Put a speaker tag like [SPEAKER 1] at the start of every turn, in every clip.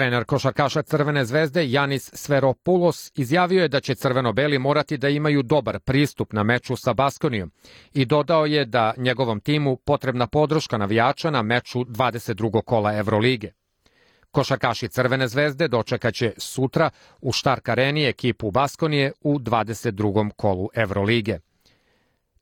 [SPEAKER 1] Trener košarkaša Crvene zvezde Janis Sveropoulos izjavio je da će crveno-beli morati da imaju dobar pristup na meču sa Baskonijom i dodao je da njegovom timu potrebna podrška navijača na meču 22. kola Evrolige. Košarkaši Crvene zvezde dočekaće sutra u Štark areni ekipu Baskonije u 22. kolu Evrolige.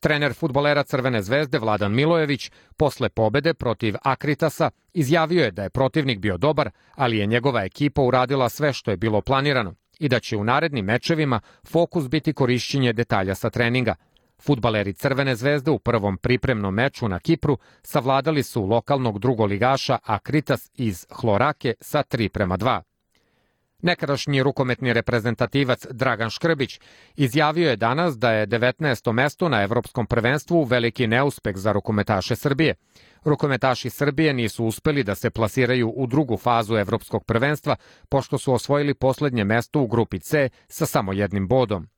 [SPEAKER 1] Trener futbolera Crvene zvezde Vladan Milojević posle pobede protiv Akritasa izjavio je da je protivnik bio dobar, ali je njegova ekipa uradila sve što je bilo planirano i da će u narednim mečevima fokus biti korišćenje detalja sa treninga. Futbaleri Crvene zvezde u prvom pripremnom meču na Kipru savladali su lokalnog drugoligaša Akritas iz Hlorake sa 3 prema 2. Nekadašnji rukometni reprezentativac Dragan Škrbić izjavio je danas da je 19. mesto na evropskom prvenstvu veliki neuspeh za rukometaše Srbije. Rukometaši Srbije nisu uspeli da se plasiraju u drugu fazu evropskog prvenstva pošto su osvojili poslednje mesto u grupi C sa samo jednim bodom.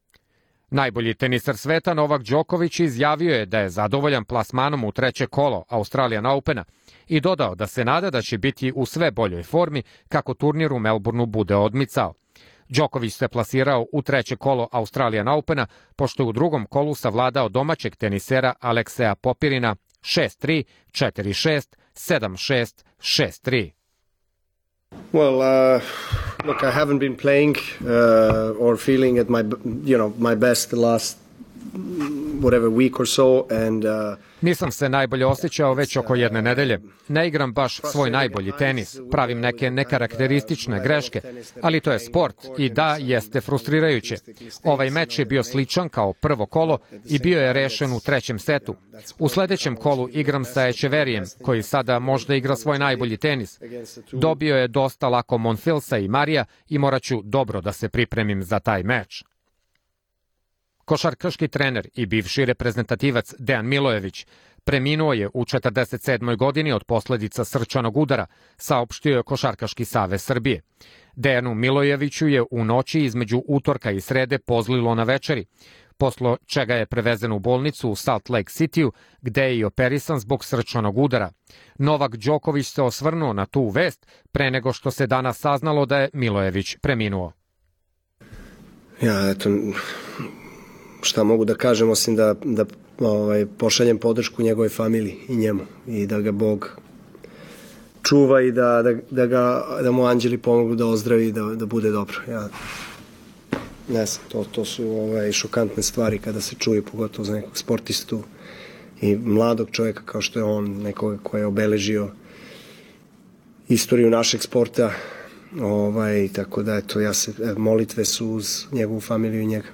[SPEAKER 1] Najbolji tenisar sveta Novak Đoković izjavio je da je zadovoljan plasmanom u treće kolo Australijan Opena i dodao da se nada da će biti u sve boljoj formi kako turnir u Melbourneu bude odmicao. Đoković se plasirao u treće kolo Australijan Opena, pošto je u drugom kolu savladao domaćeg tenisera Alekseja Popirina 6-3, 4-6, 7-6, 6-3.
[SPEAKER 2] Well, uh, look, I haven't been playing uh, or feeling at my, you know, my best the last whatever week or so and uh,
[SPEAKER 1] Nisam se najbolje osjećao već oko jedne nedelje. Ne igram baš svoj najbolji tenis, pravim neke nekarakteristične greške, ali to je sport i da, jeste frustrirajuće. Ovaj meč je bio sličan kao prvo kolo i bio je rešen u trećem setu. U sledećem kolu igram sa Echeverijem, koji sada možda igra svoj najbolji tenis. Dobio je dosta lako Monfilsa i Marija i moraću dobro da se pripremim za taj meč. Košarkaški trener i bivši reprezentativac Dejan Milojević preminuo je u 47. godini od posledica srčanog udara, saopštio je Košarkaški savez Srbije. Dejanu Milojeviću je u noći između utorka i srede pozlilo na večeri, poslo čega je prevezen u bolnicu u Salt Lake City-u, gde je i operisan zbog srčanog udara. Novak Đoković se osvrnuo na tu vest pre nego što se danas saznalo da je Milojević preminuo.
[SPEAKER 2] Ja, eto, šta mogu da kažem osim da, da ovaj, pošaljem podršku njegove familiji i njemu i da ga Bog čuva i da, da, da, ga, da mu anđeli pomogu da ozdravi i da, da bude dobro. Ja, ne znam, to, to su ovaj, šokantne stvari kada se čuje, pogotovo za nekog sportistu i mladog čovjeka kao što je on, nekoga ko je obeležio istoriju našeg sporta, ovaj, tako da eto, ja se, molitve su uz njegovu familiju i njega.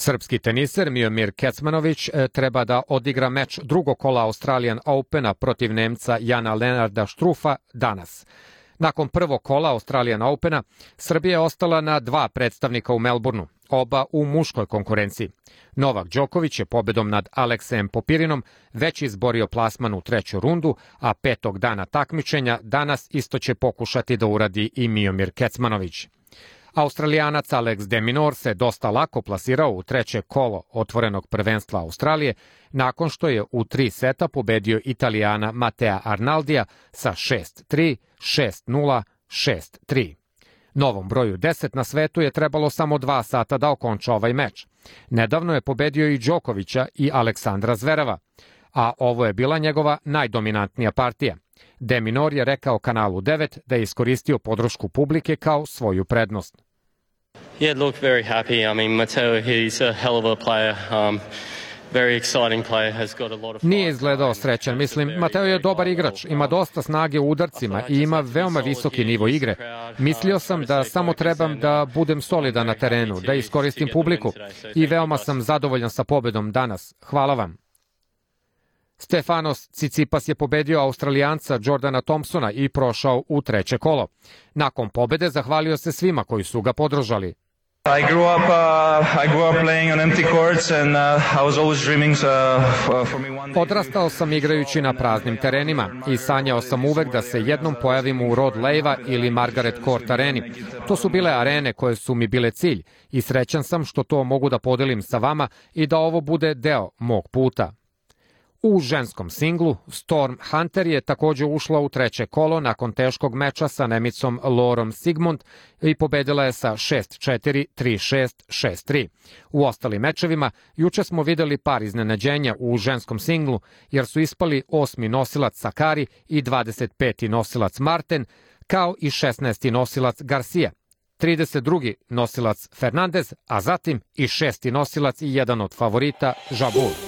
[SPEAKER 1] Srpski teniser Miomir Kecmanović e, treba da odigra meč drugog kola Australian Opena protiv Nemca Jana Lenarda Štrufa danas. Nakon prvog kola Australian Opena, Srbija je ostala na dva predstavnika u Melbourneu, oba u muškoj konkurenciji. Novak Đoković je pobedom nad Aleksejem Popirinom već izborio plasman u treću rundu, a petog dana takmičenja danas isto će pokušati da uradi i Miomir Kecmanović. Australijanac Alex de Minor se dosta lako plasirao u treće kolo otvorenog prvenstva Australije nakon što je u tri seta pobedio Italijana Matea Arnaldija sa 6-3, 6-0, 6-3. Novom broju 10 na svetu je trebalo samo dva sata da okonča ovaj meč. Nedavno je pobedio i Đokovića i Aleksandra Zverava, a ovo je bila njegova najdominantnija partija. Deminor je rekao kanalu 9 da je iskoristio podršku publike kao svoju prednost.
[SPEAKER 3] Yeah, look, very happy. I mean, Matteo, he's a hell of a player. Um, very exciting player, has got a lot of
[SPEAKER 1] Nije izgledao srećan. Mislim, Mateo je dobar igrač, ima dosta snage u udarcima i ima veoma visoki nivo igre. Mislio sam da samo trebam da budem solidan na terenu, da iskoristim publiku i veoma sam zadovoljan sa pobedom danas. Hvala vam. Stefanos Cicipas je pobedio Australijanca Jordana Thompsona i prošao u treće kolo. Nakon pobede zahvalio se svima koji su ga podržali.
[SPEAKER 4] I grew up uh, I grew up playing on empty courts and uh, I was always dreaming uh, for me one day
[SPEAKER 1] Odrastao sam igrajući na praznim terenima i sanjao sam uvek da se jednom pojavim u Rod Lejva ili Margaret Court areni. To su bile arene koje su mi bile cilj i srećan sam što to mogu da podelim sa vama i da ovo bude deo mog puta. U ženskom singlu Storm Hunter je takođe ušla u treće kolo nakon teškog meča sa Nemicom Lorom Sigmund i pobedila je sa 6-4, 3-6, 6-3. U ostalim mečevima juče smo videli par iznenađenja u ženskom singlu jer su ispali osmi nosilac Sakari i 25. nosilac Marten kao i 16. nosilac Garcia. 32. nosilac Fernandez, a zatim i šesti nosilac i jedan od favorita Žabul.